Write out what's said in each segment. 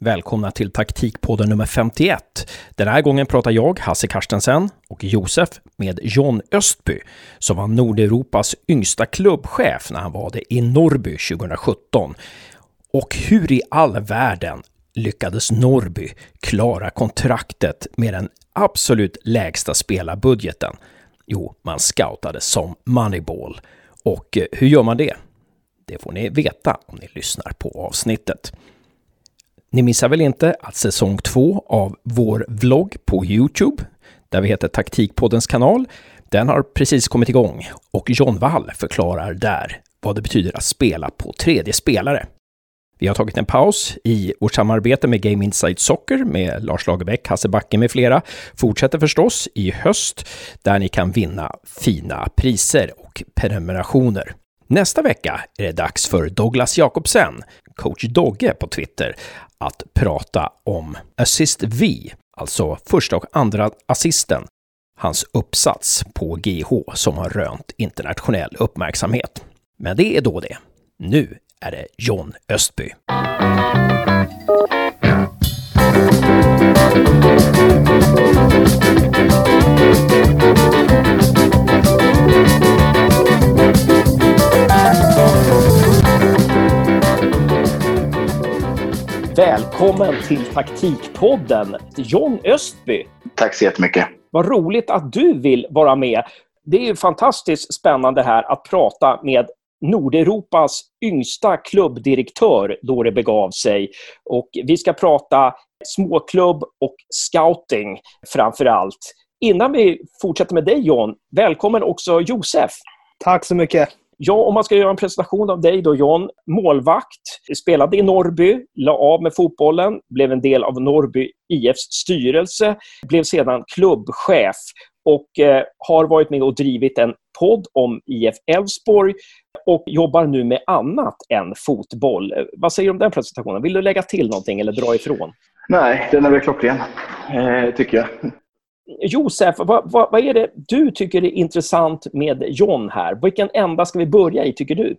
Välkomna till taktikpodden nummer 51. Den här gången pratar jag, Hasse Karstensen och Josef med John Östby som var Nordeuropas yngsta klubbchef när han var det i Norrby 2017. Och hur i all världen lyckades Norrby klara kontraktet med den absolut lägsta spelarbudgeten? Jo, man scoutade som Moneyball. Och eh, hur gör man det? Det får ni veta om ni lyssnar på avsnittet. Ni missar väl inte att säsong två av vår vlogg på Youtube, där vi heter Taktikpoddens kanal, den har precis kommit igång och John Wall förklarar där vad det betyder att spela på tredje spelare. Vi har tagit en paus i vårt samarbete med Game Inside Soccer med Lars Lagerbäck, Hasse Backe med flera. Fortsätter förstås i höst där ni kan vinna fina priser och prenumerationer. Nästa vecka är det dags för Douglas Jakobsen, coach Dogge på Twitter, att prata om Assist V, alltså första och andra assisten, hans uppsats på GH som har rönt internationell uppmärksamhet. Men det är då det. Nu är det John Östby. Välkommen till Taktikpodden, John Östby. Tack så jättemycket. Vad roligt att du vill vara med. Det är fantastiskt spännande här att prata med Nordeuropas yngsta klubbdirektör då det begav sig. Och vi ska prata småklubb och scouting framför allt. Innan vi fortsätter med dig John, välkommen också Josef. Tack så mycket. Ja, om man ska göra en presentation av dig då John. Målvakt, spelade i Norrby, la av med fotbollen, blev en del av Norrby IFs styrelse, blev sedan klubbchef och eh, har varit med och drivit en podd om IF Elfsborg och jobbar nu med annat än fotboll. Vad säger du om den presentationen? Vill du lägga till någonting eller dra ifrån? Nej, den är väl klockren, eh, tycker jag. Josef, vad, vad, vad, är det du tycker är intressant med John här? Vilken ända ska vi börja i, tycker du?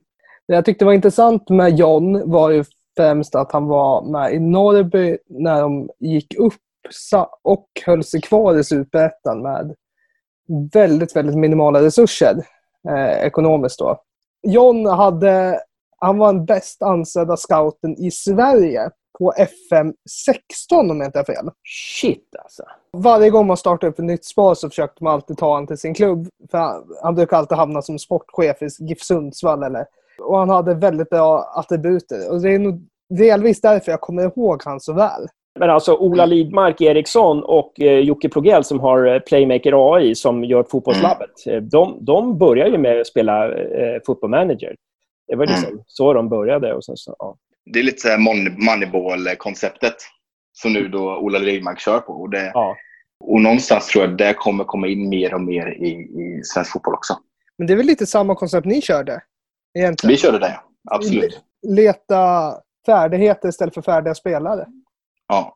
Det jag tyckte var intressant med John var ju främst att han var med i Norrby när de gick upp och höll sig kvar i Superettan med väldigt, väldigt minimala resurser eh, ekonomiskt. Då. John hade, han var den bäst ansedda scouten i Sverige på FM 16 om jag inte har fel. Shit alltså. Varje gång man startade upp ett nytt spår så försökte man alltid ta honom till sin klubb. För han, han brukar alltid hamna som sportchef i GIF Sundsvall. Eller, och han hade väldigt bra attributer. Och det är nog delvis därför jag kommer ihåg han så väl. Men alltså Ola Lidmark Eriksson och eh, Jocke Plogell som har eh, Playmaker AI som gör Fotbollslabbet. Mm. De, de börjar ju med att spela eh, Football Manager. Det var liksom mm. så de började. Och sen så, ja. Det är lite så Moneyball-konceptet som nu då Ola Lidmark kör på. Och, det, ja. och någonstans tror jag att det kommer komma in mer och mer i, i svensk fotboll också. Men det är väl lite samma koncept ni körde? Egentligen. Vi körde det, absolut. Leta färdigheter istället för färdiga spelare. Ja.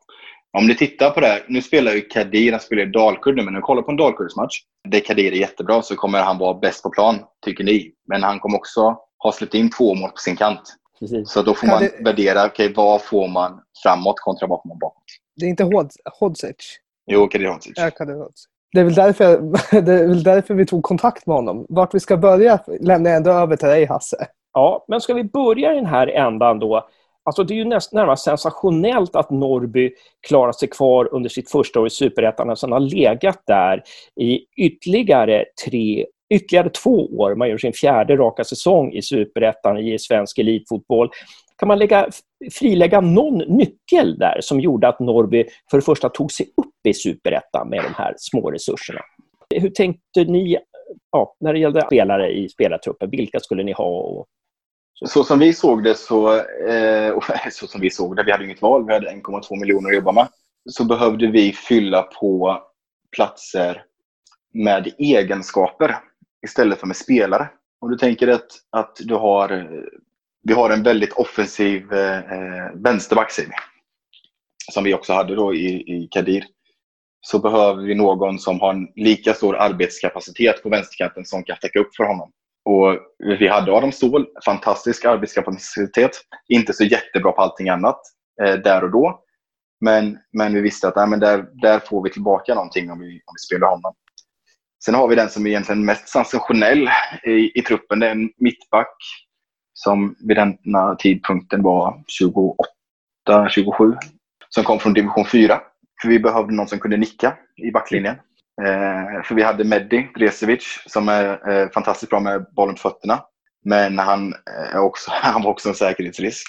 Om ni tittar på det, nu spelar ju Kadir, han spelar i Dalkurd nu, men när du kollar på en Dalkurdsmatch, där Kadir är jättebra, så kommer han vara bäst på plan, tycker ni. Men han kommer också ha släppt in två mål på sin kant. Precis. Så då får man det... värdera, okej, okay, vad får man framåt kontra vad får man bakåt? Det är inte Hodzic? Jo, Kadir Hodzic. Ja, Kadir Hodzic. Det är, väl därför, det är väl därför vi tog kontakt med honom. Vart vi ska börja lämnar jag ändå över till dig, Hasse. Ja, men ska vi börja i den här ändan då? Alltså det är ju näst, närmast sensationellt att Norrby klarar sig kvar under sitt första år i Superettan och sen har legat där i ytterligare tre ytterligare två år. Man gör sin fjärde raka säsong i Superettan i svensk elitfotboll. Kan man lägga, frilägga någon nyckel där som gjorde att Norrby för det första tog sig upp i Superettan med de här små resurserna? Hur tänkte ni ja, när det gällde spelare i spelartruppen? Vilka skulle ni ha? Och så. så som vi såg det, så, eh, så som vi såg det, vi hade inget val, vi hade 1,2 miljoner att jobba med, så behövde vi fylla på platser med egenskaper istället för med spelare. Om du tänker att, att du har, vi har en väldigt offensiv eh, vänsterback, säger vi, som vi också hade då i, i Kadir, så behöver vi någon som har en lika stor arbetskapacitet på vänsterkanten som kan täcka upp för honom. Och vi hade Adam Ståhl, fantastisk arbetskapacitet, inte så jättebra på allting annat eh, där och då. Men, men vi visste att nej, men där, där får vi tillbaka någonting om vi, om vi spelar honom. Sen har vi den som är egentligen mest sensationell i, i truppen. Det är en mittback som vid denna tidpunkten var 28-27. Som kom från division 4. För vi behövde någon som kunde nicka i backlinjen. Eh, för vi hade Meddi Dresevic som är eh, fantastiskt bra med bollen på fötterna. Men han, eh, är också, han var också en säkerhetsrisk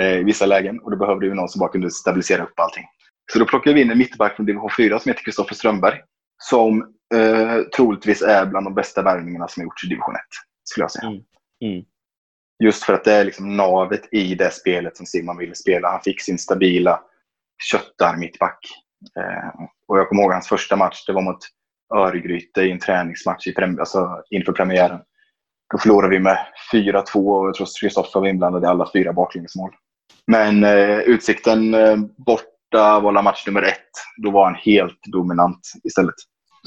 eh, i vissa lägen. Och då behövde vi någon som bara kunde stabilisera upp allting. Så då plockade vi in en mittback från division 4 som heter Kristoffer Strömberg. Som eh, troligtvis är bland de bästa värvningarna som gjorts i division 1. Skulle jag säga. Mm. Mm. Just för att det är liksom navet i det spelet som Simon ville spela. Han fick sin stabila köttar mittback. Eh, och jag kommer ihåg hans första match. Det var mot Örgryte i en träningsmatch i prem alltså inför premiären. Då förlorade vi med 4-2 och jag tror Kristoffer var inblandad i alla fyra baklängesmål. Men eh, Utsikten eh, borta var match nummer ett. Då var han helt dominant istället.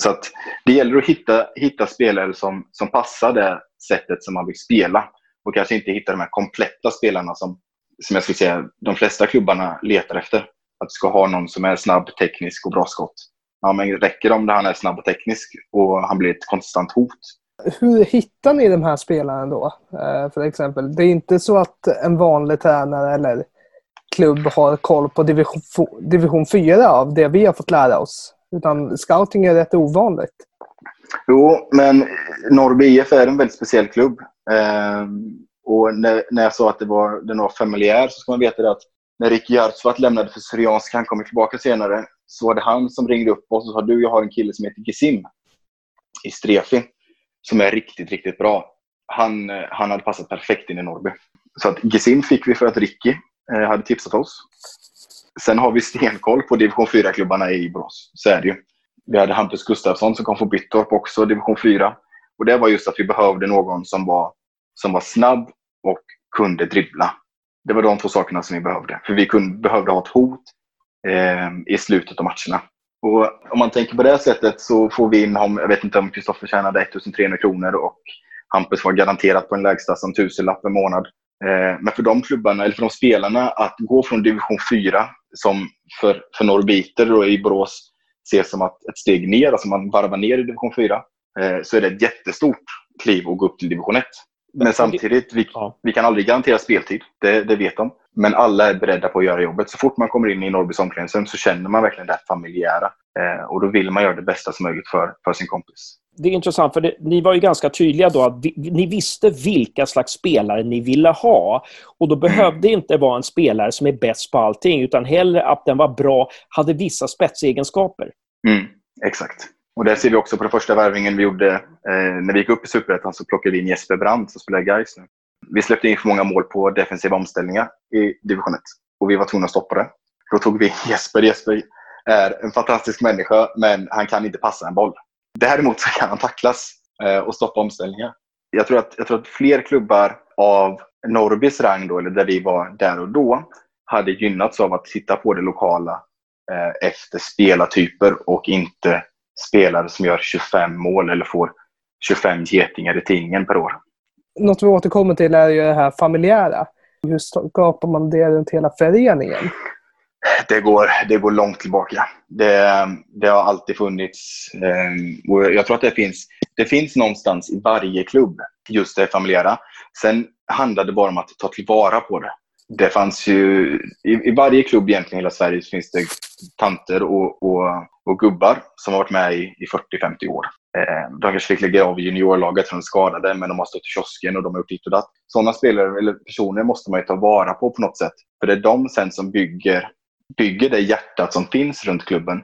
Så att det gäller att hitta, hitta spelare som, som passar det sättet som man vill spela. Och kanske inte hitta de här kompletta spelarna som, som jag skulle säga de flesta klubbarna letar efter. Att du ska ha någon som är snabb, teknisk och bra skott. Ja, men räcker det om han är snabb och teknisk och han blir ett konstant hot hur hittar ni de här spelarna då? Eh, för exempel, det är inte så att en vanlig tränare eller klubb har koll på division, division 4 av det vi har fått lära oss. Utan scouting är rätt ovanligt. Jo, men Norrby IF är en väldigt speciell klubb. Eh, och när, när jag sa att det var, den var familjär så ska man veta det att när Rick Järvsvart lämnade för Syriansk, han kommer tillbaka senare, så var det han som ringde upp oss och sa du, jag har en kille som heter Gesim i Strefi som är riktigt, riktigt bra. Han, han hade passat perfekt in i Norrby. Så att Gesim fick vi för att Ricky eh, hade tipsat oss. Sen har vi stenkoll på division 4-klubbarna i Borås. Så är det ju. Vi hade Hampus Gustafsson som kom från Byttorp också, division 4. Och det var just att vi behövde någon som var, som var snabb och kunde dribbla. Det var de två sakerna som vi behövde. För vi kunde, behövde ha ett hot eh, i slutet av matcherna. Och om man tänker på det sättet så får vi in, jag vet inte om Kristoffer tjänade 1300 kronor och Hampus var garanterat på en lägsta som tusenlapp per månad. Eh, men för de klubbarna, eller för de spelarna, att gå från division 4, som för, för norrbiter i Borås ses som att ett steg ner, alltså man varvar ner i division 4, eh, så är det ett jättestort kliv att gå upp till division 1. Men samtidigt, vi, vi kan aldrig garantera speltid. Det, det, vet de. Men alla är beredda på att göra jobbet. Så fort man kommer in i Norrbys omklädningsrum så känner man verkligen det familjära. Eh, och då vill man göra det bästa som möjligt för, för sin kompis. Det är intressant, för det, ni var ju ganska tydliga då att vi, ni visste vilka slags spelare ni ville ha. Och då behövde mm. inte vara en spelare som är bäst på allting, utan hellre att den var bra, hade vissa spetsegenskaper. Mm, exakt. Och det ser vi också på den första värvningen vi gjorde. Eh, när vi gick upp i Superettan så plockade vi in Jesper Brandt som spelar Gais nu. Vi släppte in för många mål på defensiva omställningar i division 1. Och vi var tvungna att stoppa det. Då tog vi Jesper. Jesper är en fantastisk människa, men han kan inte passa en boll. Däremot så kan han tacklas eh, och stoppa omställningar. Jag tror, att, jag tror att fler klubbar av Norrbys rang, då, eller där vi var där och då, hade gynnats av att titta på det lokala eh, efter spelartyper och inte spelare som gör 25 mål eller får 25 getingar i tidningen per år. Något vi återkommer till är ju det här familjära. Hur skapar man det runt hela föreningen? Det går, det går långt tillbaka. Det, det har alltid funnits. Eh, och jag tror att det finns, det finns någonstans i varje klubb, just det familjära. Sen handlar det bara om att ta tillvara på det det fanns ju, i, i, varje klubb egentligen i hela Sverige finns det tanter och, och, och gubbar som har varit med i, i 40-50 år. Eh, de kanske fick lägga av juniorlaget för de skadade, men de har stått i kiosken och de har gjort ditt och datt. Sådana spelare, eller personer måste man ju ta vara på på något sätt. För det är de sen som bygger, bygger det hjärtat som finns runt klubben.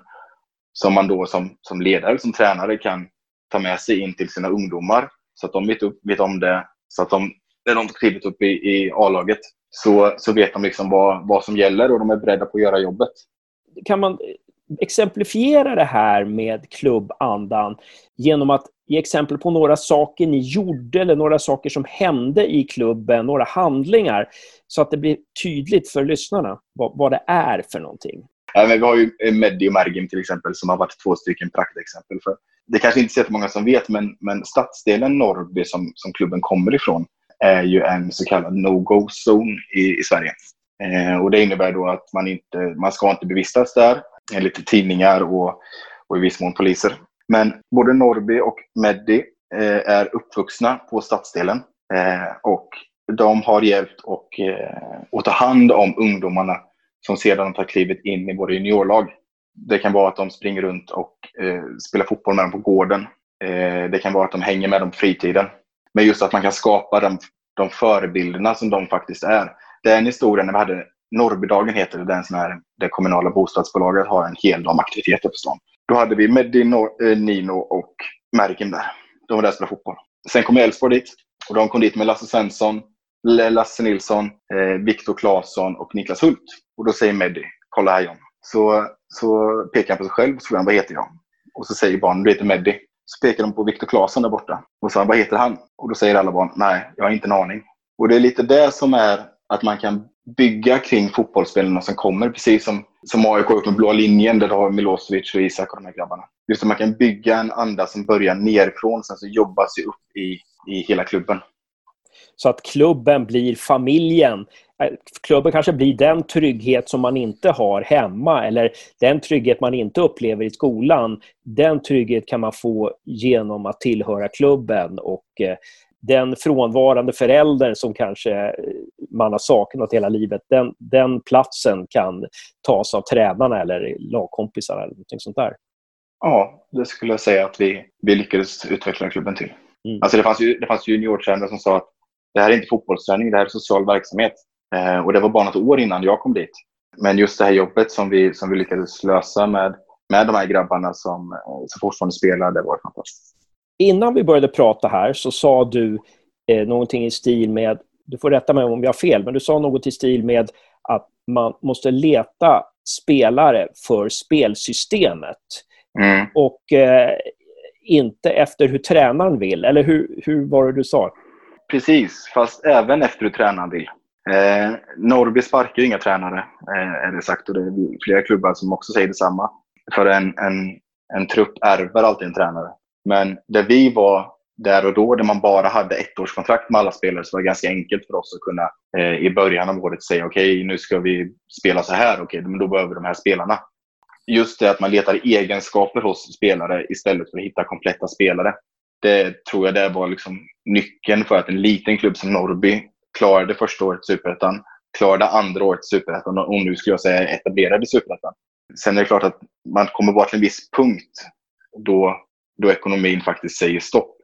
Som man då som, som ledare, som tränare kan ta med sig in till sina ungdomar. Så att de vet, upp, vet om det. Så att de, när de klivit upp i, i A-laget så, så vet de liksom vad, vad som gäller och de är beredda på att göra jobbet. Kan man exemplifiera det här med klubbandan genom att ge exempel på några saker ni gjorde eller några saker som hände i klubben, några handlingar, så att det blir tydligt för lyssnarna vad, vad det är för någonting? Ja, men vi har ju Meddi och Mergim till exempel som har varit två stycken praktexempel. För. Det kanske inte är så många som vet, men, men stadsdelen Norrby som, som klubben kommer ifrån är ju en så kallad no-go-zon i, i Sverige. Eh, och det innebär då att man inte man ska inte bevistas där, Eh, enligt tidningar och, och i viss mån poliser. Men både Norby och Meddi eh, är uppvuxna på stadsdelen eh, och de har hjälpt och, eh, att ta hand om ungdomarna som sedan tar klivet in i våra juniorlag. Det kan vara att de springer runt och eh, spelar fotboll med dem på gården. Eh, det kan vara att de hänger med dem på fritiden. Men just att man kan skapa de, de förebilderna som de faktiskt är. Den historien när vi hade Norrbydagen heter det, den sån är det kommunala bostadsbolaget har en hel dag aktiviteter på stan. Då hade vi Meddi, eh, Nino och Merkim där. De var där och spelade fotboll. Sen kom Elfsborg dit. Och de kom dit med Lasse Svensson, Lasse Nilsson, eh, Viktor Claesson och Niklas Hult. Och då säger Meddi, kolla här John. Så, så pekar han på sig själv och så frågar han, vad heter jag? Och så säger barnen, du heter Meddi. Så pekar de på Viktor Claesson där borta. Och så vad heter han? Och då säger alla barn, nej, jag har inte en aning. Och det är lite det som är att man kan bygga kring fotbollsspelarna som kommer. Precis som, som AIK har gjort med blå linjen där du har Milosevic och Isak och de här grabbarna. Just att man kan bygga en anda som börjar nerifrån sen så jobbar sig upp i, i hela klubben. Så att klubben blir familjen. Äh, klubben kanske blir den trygghet som man inte har hemma eller den trygghet man inte upplever i skolan. Den trygghet kan man få genom att tillhöra klubben och eh, den frånvarande föräldern som kanske eh, man har saknat hela livet, den, den platsen kan tas av tränarna eller lagkompisar eller något sånt där. Ja, det skulle jag säga att vi, vi lyckades utveckla klubben till. Mm. Alltså det fanns ju, det fanns juniortränare som sa att det här är inte fotbollsträning, det här är social verksamhet. Eh, och det var bara något år innan jag kom dit. Men just det här jobbet som vi, som vi lyckades lösa med, med de här grabbarna som, eh, som fortfarande spelar, det var fantastiskt. Innan vi började prata här så sa du eh, någonting i stil med, du får rätta mig om jag har fel, men du sa något i stil med att man måste leta spelare för spelsystemet. Mm. Och eh, inte efter hur tränaren vill. Eller hur, hur var det du sa? Precis, fast även efter hur tränaren vill. Eh, Norrby sparkar ju inga tränare, eh, är det sagt. Och det är flera klubbar som också säger detsamma. För en, en, en trupp ärver alltid en tränare. Men där vi var där och då, där man bara hade ettårskontrakt med alla spelare, så var det ganska enkelt för oss att kunna eh, i början av året säga okej, okay, nu ska vi spela så här, okej, okay, men då behöver vi de här spelarna. Just det att man letar egenskaper hos spelare istället för att hitta kompletta spelare. Det tror jag det var liksom nyckeln för att en liten klubb som Norrby klarade första året Superettan, klarade andra året Superettan och nu skulle jag säga etablerade Superettan. Sen är det klart att man kommer bara till en viss punkt då, då ekonomin faktiskt säger stopp.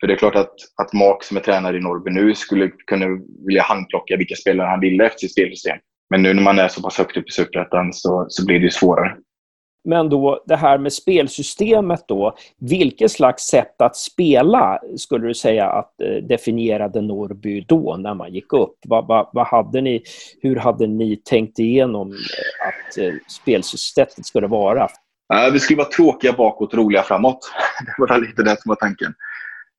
För det är klart att, att Mark som är tränare i Norrby nu skulle kunna vilja handplocka vilka spelare han ville efter sitt spelsystem. Men nu när man är så pass högt upp i Superettan så, så blir det svårare. Men då det här med spelsystemet då. Vilket slags sätt att spela skulle du säga att eh, definierade Norrby då när man gick upp? Vad, vad, vad, hade ni, hur hade ni tänkt igenom eh, att eh, spelsystemet skulle vara? Eh, vi skulle vara tråkiga bakåt och roliga framåt. Det var lite det som var tanken.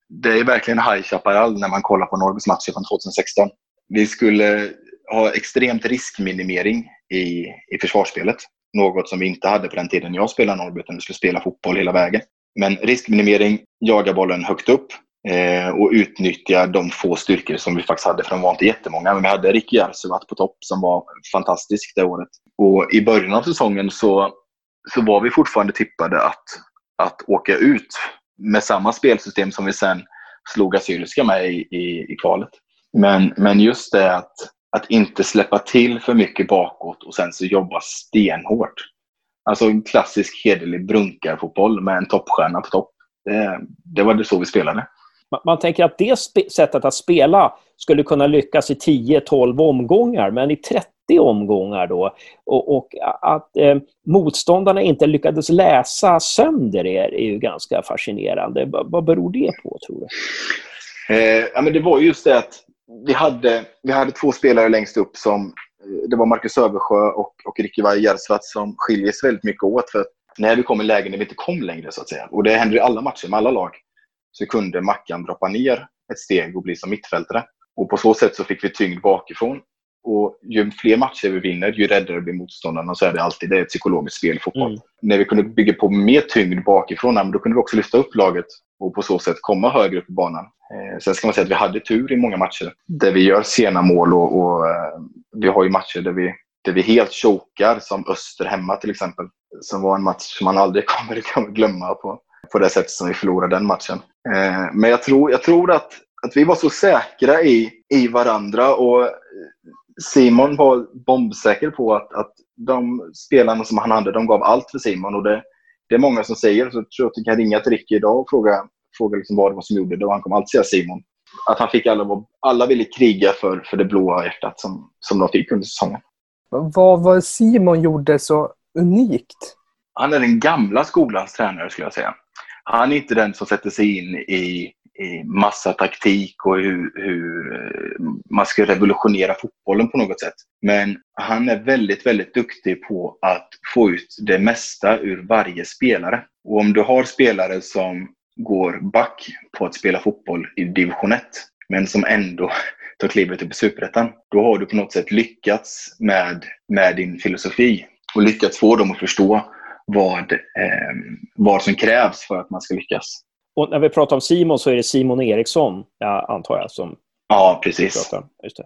Det är verkligen High Chaparral när man kollar på Norrbys matcher från 2016. Vi skulle ha extremt riskminimering i, i försvarsspelet. Något som vi inte hade på den tiden jag spelade Norrby, utan vi skulle spela fotboll hela vägen. Men riskminimering, jaga bollen högt upp eh, och utnyttja de få styrkor som vi faktiskt hade, för de var inte jättemånga. Men vi hade Ricky Jarsuvat på topp som var fantastisk det året. Och i början av säsongen så, så var vi fortfarande tippade att, att åka ut med samma spelsystem som vi sen slog Assyriska med i, i, i kvalet. Men, men just det att att inte släppa till för mycket bakåt och sen så jobba stenhårt. Alltså en klassisk hederlig brunkarfotboll med en toppstjärna på topp. Det, det var det så vi spelade. Man, man tänker att det sättet att spela skulle kunna lyckas i 10-12 omgångar, men i 30 omgångar då. Och, och att eh, motståndarna inte lyckades läsa sönder er är ju ganska fascinerande. vad, vad beror det på, tror du? Eh, ja, men det var just det att vi hade, vi hade två spelare längst upp som eh, det var Marcus Översjö och, och Ricky Järvsvart som skiljer sig väldigt mycket åt. För när vi kom i lägen där vi inte kom längre, så att säga, och det händer i alla matcher med alla lag, så kunde Mackan droppa ner ett steg och bli som mittfältare. Och på så sätt så fick vi tyngd bakifrån. Och ju fler matcher vi vinner, ju räddare blir motståndarna. Så är det alltid det är ett psykologiskt spel i fotboll. Mm. När vi kunde bygga på mer tyngd bakifrån, då kunde vi också lyfta upp laget och på så sätt komma högre upp i banan. Eh, sen ska man säga att vi hade tur i många matcher där vi gör sena mål och, och eh, vi har ju matcher där vi, där vi helt chokar, som Öster hemma till exempel. Som var en match som man aldrig kommer glömma på, på det sättet som vi förlorade den matchen. Eh, men jag tror, jag tror att, att vi var så säkra i, i varandra och Simon var bombsäker på att, att de spelarna som han hade, de gav allt för Simon. Och det, det är många som säger, så jag tror att du kan ringa till Ricky idag och fråga, fråga liksom vad det var som gjorde det. Och han kommer alltid säga Simon. Att han fick alla, alla ville kriga för, för det blåa hjärtat som, som de fick under säsongen. Vad var Simon gjorde så unikt? Han är den gamla skolans tränare skulle jag säga. Han är inte den som sätter sig in i massa taktik och hur, hur eh, man ska revolutionera fotbollen på något sätt. Men han är väldigt, väldigt duktig på att få ut det mesta ur varje spelare. Och om du har spelare som går back på att spela fotboll i division 1, men som ändå tar klivet upp i superettan, då har du på något sätt lyckats med, med din filosofi och lyckats få dem att förstå vad, eh, vad som krävs för att man ska lyckas. Och när vi pratar om Simon så är det Simon Eriksson, jag antar jag, som... Ja, precis. Just det.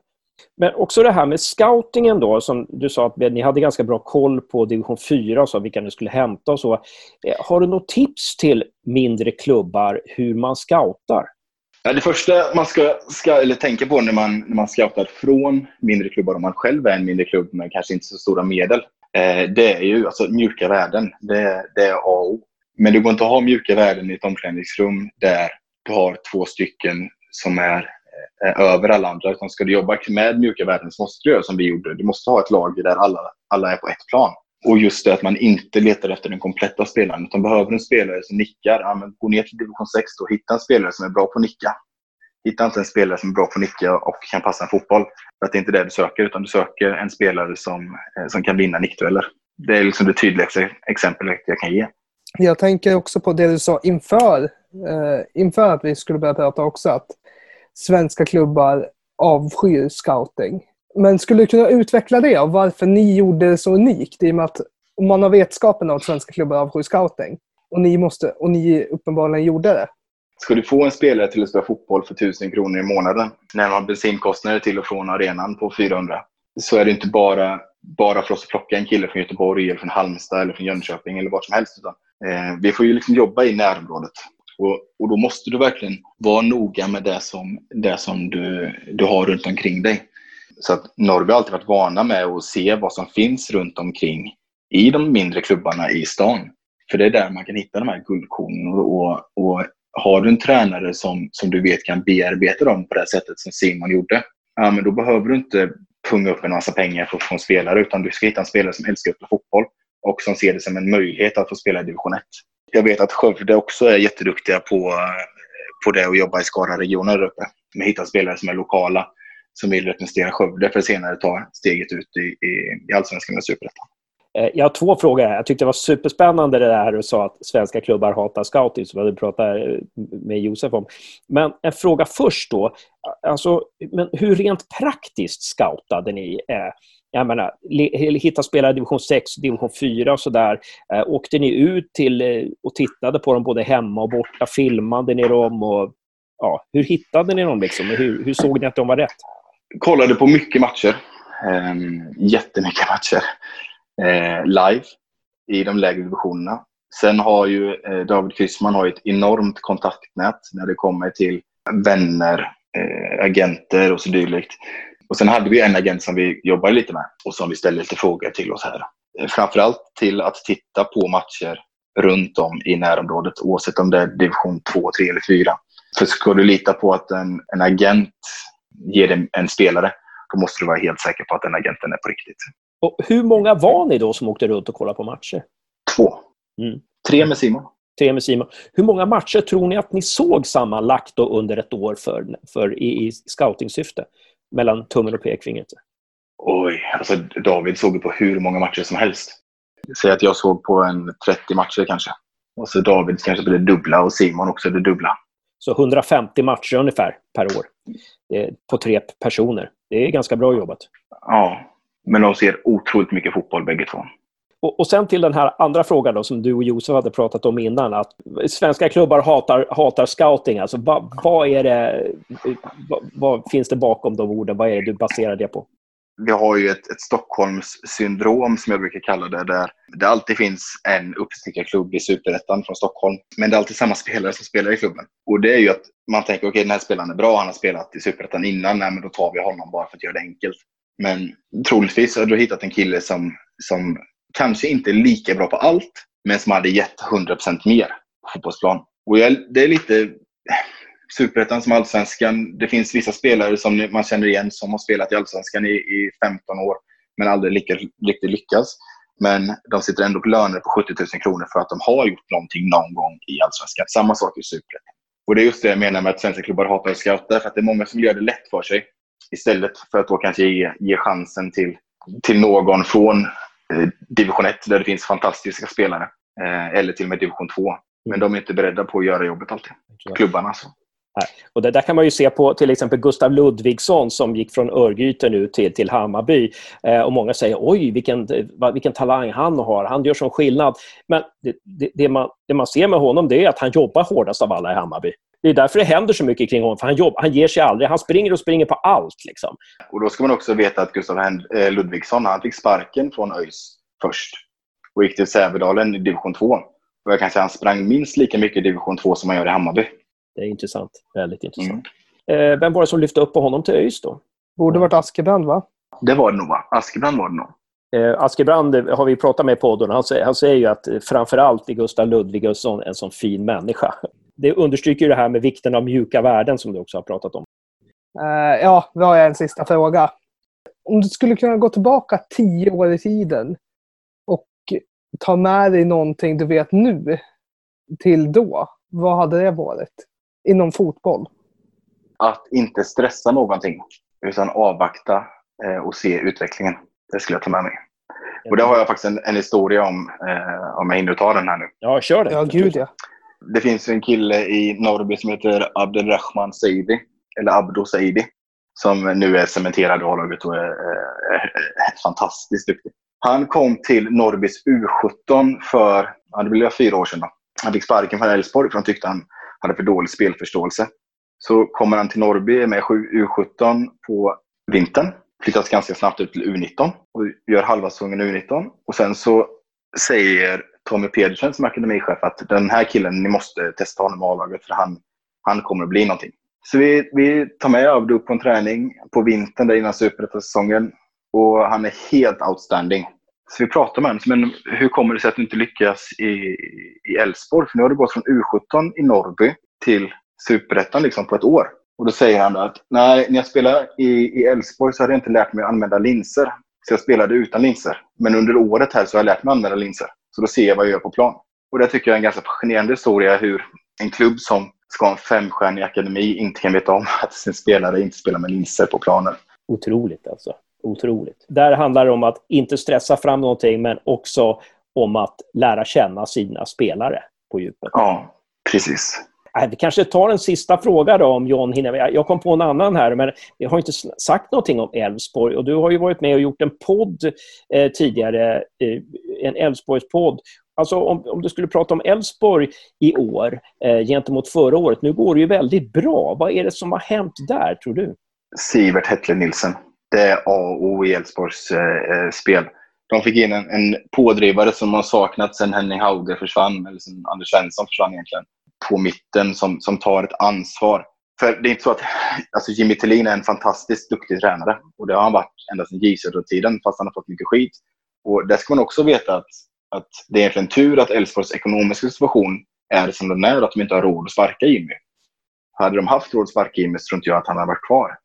Men också det här med scoutingen då, som du sa att ni hade ganska bra koll på division 4 och så, vilka ni skulle hämta och så. Eh, har du något tips till mindre klubbar hur man scoutar? Ja, det första man ska, ska eller tänka på när man, när man scoutar från mindre klubbar, om man själv är en mindre klubb med kanske inte så stora medel, eh, det är ju alltså mjuka värden. Det, det är A och O. Men det går inte att ha mjuka värden i ett omklädningsrum där du har två stycken som är eh, över alla andra. Utan ska du jobba med mjuka värden så måste du göra som vi gjorde. Du måste ha ett lag där alla, alla är på ett plan. Och just det att man inte letar efter den kompletta spelaren. Utan behöver en spelare som nickar, ja, men gå ner till division 6 och hitta en spelare som är bra på att nicka. Hitta inte en spelare som är bra på att nicka och kan passa en fotboll. För att det är inte det du söker, utan du söker en spelare som, eh, som kan vinna nickdueller. Det är liksom det tydligaste exemplet jag kan ge. Jag tänker också på det du sa inför, eh, inför att vi skulle börja prata också, att svenska klubbar avskyr scouting. Men skulle du kunna utveckla det och varför ni gjorde det så unikt? I och med att om man har vetskapen om att svenska klubbar avskyr scouting och ni, måste, och ni uppenbarligen gjorde det. Ska du få en spelare till att spela fotboll för 1000 kronor i månaden när man har bensinkostnader till och från arenan på 400 så är det inte bara, bara för oss att plocka en kille från Göteborg, eller från Halmstad eller från Jönköping eller vart som helst. Utan Eh, vi får ju liksom jobba i närområdet. Och, och då måste du verkligen vara noga med det som, det som du, du har runt omkring dig. Så att Norrby har alltid varit vana med att se vad som finns runt omkring i de mindre klubbarna i stan. För det är där man kan hitta de här guldkornen. Och, och har du en tränare som, som du vet kan bearbeta dem på det sättet som Simon gjorde, ja, men då behöver du inte punga upp en massa pengar för att få en spelare, utan du ska hitta en spelare som älskar att spela fotboll och som ser det som en möjlighet att få spela i division 1. Jag vet att Skövde också är jätteduktiga på, eh, på det och jobbar i Skara-regionen där uppe. Med att hitta spelare som är lokala, som vill representera Skövde för att senare ta steget ut i, i, i Allsvenskan och Superettan. Eh, jag har två frågor här. Jag tyckte det var superspännande det där du sa att svenska klubbar hatar scouting, som vi pratade eh, med Josef om. Men en fråga först då. Alltså, men hur rent praktiskt scoutade ni? Jag menar, hitta spelare i division 6, division 4 och sådär. Eh, åkte ni ut till eh, och tittade på dem både hemma och borta? Filmade ni dem? Och, ja, hur hittade ni dem? Liksom? Hur, hur såg ni att de var rätt? Kollade på mycket matcher. Eh, jättemycket matcher. Eh, live i de lägre divisionerna. Sen har ju eh, David Kryssman har ett enormt kontaktnät när det kommer till vänner, eh, agenter och så dylikt. Och sen hade vi en agent som vi jobbade lite med och som vi ställde lite frågor till oss här. Eh, framförallt till att titta på matcher runt om i närområdet oavsett om det är division 2, 3 eller 4. För ska du lita på att en, en agent ger dig en spelare, då måste du vara helt säker på att den agenten är på riktigt. Och hur många var ni då som åkte runt och kollade på matcher? Två. Mm. Tre med Simon. Tre med Simon. Hur många matcher tror ni att ni såg sammanlagt under ett år för, för, i, i scoutingsyfte? Mellan tummen och pekfingret? Oj, alltså David såg på hur många matcher som helst. Säg att jag såg på en 30 matcher kanske. Och så David kanske på det dubbla och Simon också det dubbla. Så 150 matcher ungefär per år på tre personer. Det är ganska bra jobbat. Ja, men de ser otroligt mycket fotboll bägge två. Och, och sen till den här andra frågan då, som du och Josef hade pratat om innan. Att svenska klubbar hatar, hatar scouting. Alltså, vad, vad, är det, vad, vad, finns det bakom de orden? Vad är det du baserar det på? Vi har ju ett, ett Stockholmssyndrom som jag brukar kalla det. Där det alltid finns en uppstickarklubb i Superettan från Stockholm. Men det är alltid samma spelare som spelar i klubben. Och det är ju att man tänker okej okay, den här spelaren är bra. Han har spelat i Superettan innan. Nej, men då tar vi honom bara för att göra det enkelt. Men troligtvis har du hittat en kille som, som kanske inte lika bra på allt, men som hade gett 100% mer på fotbollsplan. Och jag, det är lite eh, Superettan som Allsvenskan. Det finns vissa spelare som man känner igen som har spelat i Allsvenskan i, i 15 år, men aldrig lika, riktigt lyckats. Men de sitter ändå på löner på 70 000 kronor för att de har gjort någonting någon gång i Allsvenskan. Samma sak i Superettan. Och det är just det jag menar med att svenska klubbar hatar scouter, för att det är många som gör det lätt för sig. Istället för att då kanske ge, ge chansen till, till någon från division 1 där det finns fantastiska spelare. Eh, eller till och med division 2. Men de är inte beredda på att göra jobbet alltid. Klubbarna alltså. Och det där kan man ju se på till exempel Gustav Ludvigsson som gick från Örgryte nu till, till Hammarby. Eh, och många säger oj vilken, vilken talang han har, han gör sån skillnad. Men det, det, det, man, det man ser med honom det är att han jobbar hårdast av alla i Hammarby. Det är därför det händer så mycket kring honom. För han, jobb, han ger sig aldrig. Han springer och springer på allt. Liksom. Och Då ska man också veta att Gustav eh, Ludvigsson han fick sparken från ÖIS först och gick till Sävedalen i division 2. Och jag kan säga att han sprang minst lika mycket i division 2 som han gör i Hammarby. Det är intressant. Väldigt intressant. Mm. Eh, vem var det som lyfte upp på honom till ÖIS då? Borde varit Askebrand, va? Det var det nog, va? Askebrand var det nog. Eh, Askebrand har vi pratat med i podden. Han, han säger ju att framförallt är Gustav Ludvigsson en sån fin människa det understryker det här med vikten av mjuka värden som du också har pratat om. Uh, ja, då har jag en sista fråga. Om du skulle kunna gå tillbaka tio år i tiden och ta med dig någonting du vet nu till då, vad hade det varit? Inom fotboll? Att inte stressa någonting, utan avvakta eh, och se utvecklingen. Det skulle jag ta med mig. Och det har jag faktiskt en, en historia om, eh, om jag hinner ta den här nu. Ja, kör det. Ja, gud ja. Det finns en kille i Norrby som heter Abdelrahman Saidi, eller Abdo Saidi, som nu är cementerad i A-laget och är, är, är, fantastiskt duktig. Han kom till Norrbys U17 för, ja, det blev fyra år sedan. Då. Han fick sparken från Elfsborg för de tyckte han hade för dålig spelförståelse. Så kommer han till Norrby med U17 på vintern. Flyttas ganska snabbt ut till U19 och gör halva säsongen U19. Och sen så säger Tommy Pedersen som akademichef att den här killen, ni måste testa honom i A-laget för han, han kommer att bli någonting. Så vi, vi tar med Abdo på en träning på vintern där innan superettan-säsongen och han är helt outstanding. Så vi pratar med honom, men hur kommer det sig att du inte lyckas i Elfsborg? För nu har du gått från U17 i Norrby till superettan liksom på ett år. Och då säger han att nej, när jag spelade i Elfsborg så hade jag inte lärt mig att använda linser. Så jag spelade utan linser. Men under året här så har jag lärt mig att använda linser. Så då ser jag vad jag gör på plan. Och det tycker jag är en ganska fascinerande historia hur en klubb som ska ha en femstjärnig akademi inte kan veta om att sin spelare inte spelar med linser på planen. Otroligt alltså. Otroligt. Där handlar det om att inte stressa fram någonting men också om att lära känna sina spelare på djupet. Ja, precis. Vi kanske tar en sista fråga då om John hinner. Jag kom på en annan här, men jag har inte sagt någonting om Elfsborg. Och du har ju varit med och gjort en podd eh, tidigare, eh, en Elfsborgspodd. Alltså om, om du skulle prata om Elfsborg i år eh, gentemot förra året. Nu går det ju väldigt bra. Vad är det som har hänt där, tror du? Sivert Hettle Nilsen. Det är A och O i Elfsborgs eh, eh, spel. De fick in en, en pådrivare som har saknats sen Henning Hauge försvann, eller sen Anders Svensson försvann egentligen på mitten som, som tar ett ansvar. För det är inte så att alltså Jimmy Tillin är en fantastiskt duktig tränare. Och det har han varit ända sedan J tiden fast han har fått mycket skit. Och där ska man också veta att, att det är egentligen tur att Elfsborgs ekonomiska situation är som den är, att de inte har råd att sparka Jimmy. Hade de haft råd att sparka Jimmy så tror inte jag att han hade varit kvar.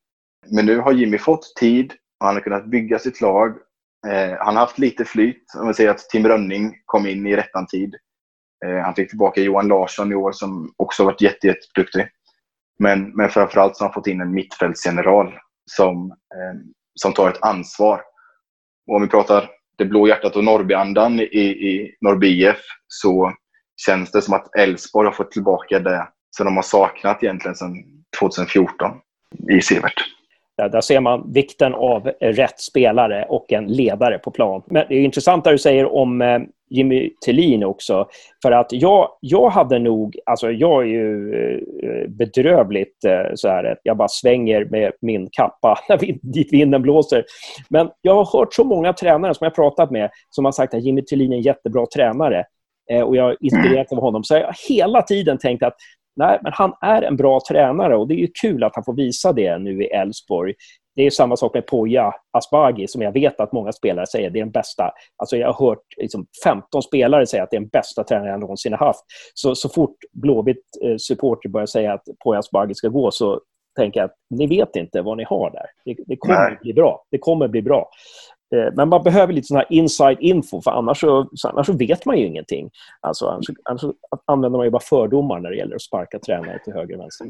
Men nu har Jimmy fått tid och han har kunnat bygga sitt lag. Eh, han har haft lite flyt. Om vi säger att Tim Rönning kom in i rättan tid. Eh, han fick tillbaka Johan Larsson i år som också varit jätteduktig. Jätte men, men framförallt så har han fått in en mittfältsgeneral som, eh, som tar ett ansvar. Och om vi pratar det blå hjärtat och Norrbyandan i, i Norrby IF så känns det som att Elfsborg har fått tillbaka det som de har saknat egentligen sedan 2014 i Severt. Eh, där ser man vikten av rätt spelare och en ledare på plan. Men det är intressant det du säger om eh, Jimmy Tillin också. För att jag, jag hade nog... Alltså jag är ju eh, bedrövligt eh, så här. Jag bara svänger med min kappa dit vinden blåser. Men jag har hört så många tränare som jag pratat med som har sagt att Jimmy Tillin är en jättebra tränare. Eh, och jag har inspirerad av honom. Så jag har hela tiden tänkt att nej, men han är en bra tränare och det är kul att han får visa det nu i Elfsborg. Det är samma sak med Poja Asbaghi som jag vet att många spelare säger det är den bästa. Alltså jag har hört liksom 15 spelare säga att det är den bästa tränaren jag någonsin har haft. Så, så fort Blåvitt eh, supporter börjar säga att Poja Asbaghi ska gå så tänker jag att ni vet inte vad ni har där. Det, det kommer Nej. bli bra. Det kommer bli bra. Eh, men man behöver lite sån här inside info, för annars så, annars så vet man ju ingenting. Alltså, annars, annars använder man ju bara fördomar när det gäller att sparka tränare till höger och vänster.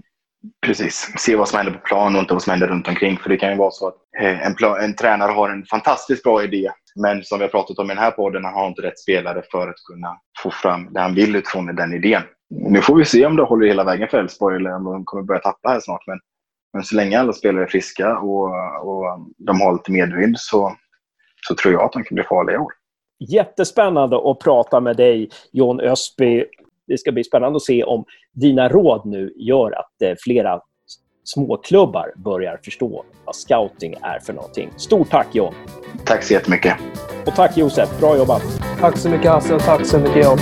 Precis. Se vad som händer på plan och inte vad som händer runt omkring. För det kan ju vara så att eh, en, plan, en tränare har en fantastiskt bra idé, men som vi har pratat om i den här podden, han har inte rätt spelare för att kunna få fram det han vill utifrån den idén. Nu får vi se om det håller hela vägen för Elfsborg eller om de kommer börja tappa här snart. Men, men så länge alla spelare är friska och, och de har lite medvind så, så tror jag att de kan bli farliga i år. Jättespännande att prata med dig, John Ösby. Det ska bli spännande att se om dina råd nu gör att eh, flera småklubbar börjar förstå vad scouting är för någonting. Stort tack John! Tack så jättemycket! Och tack Josef, bra jobbat! Tack så mycket Hasse och tack så mycket John!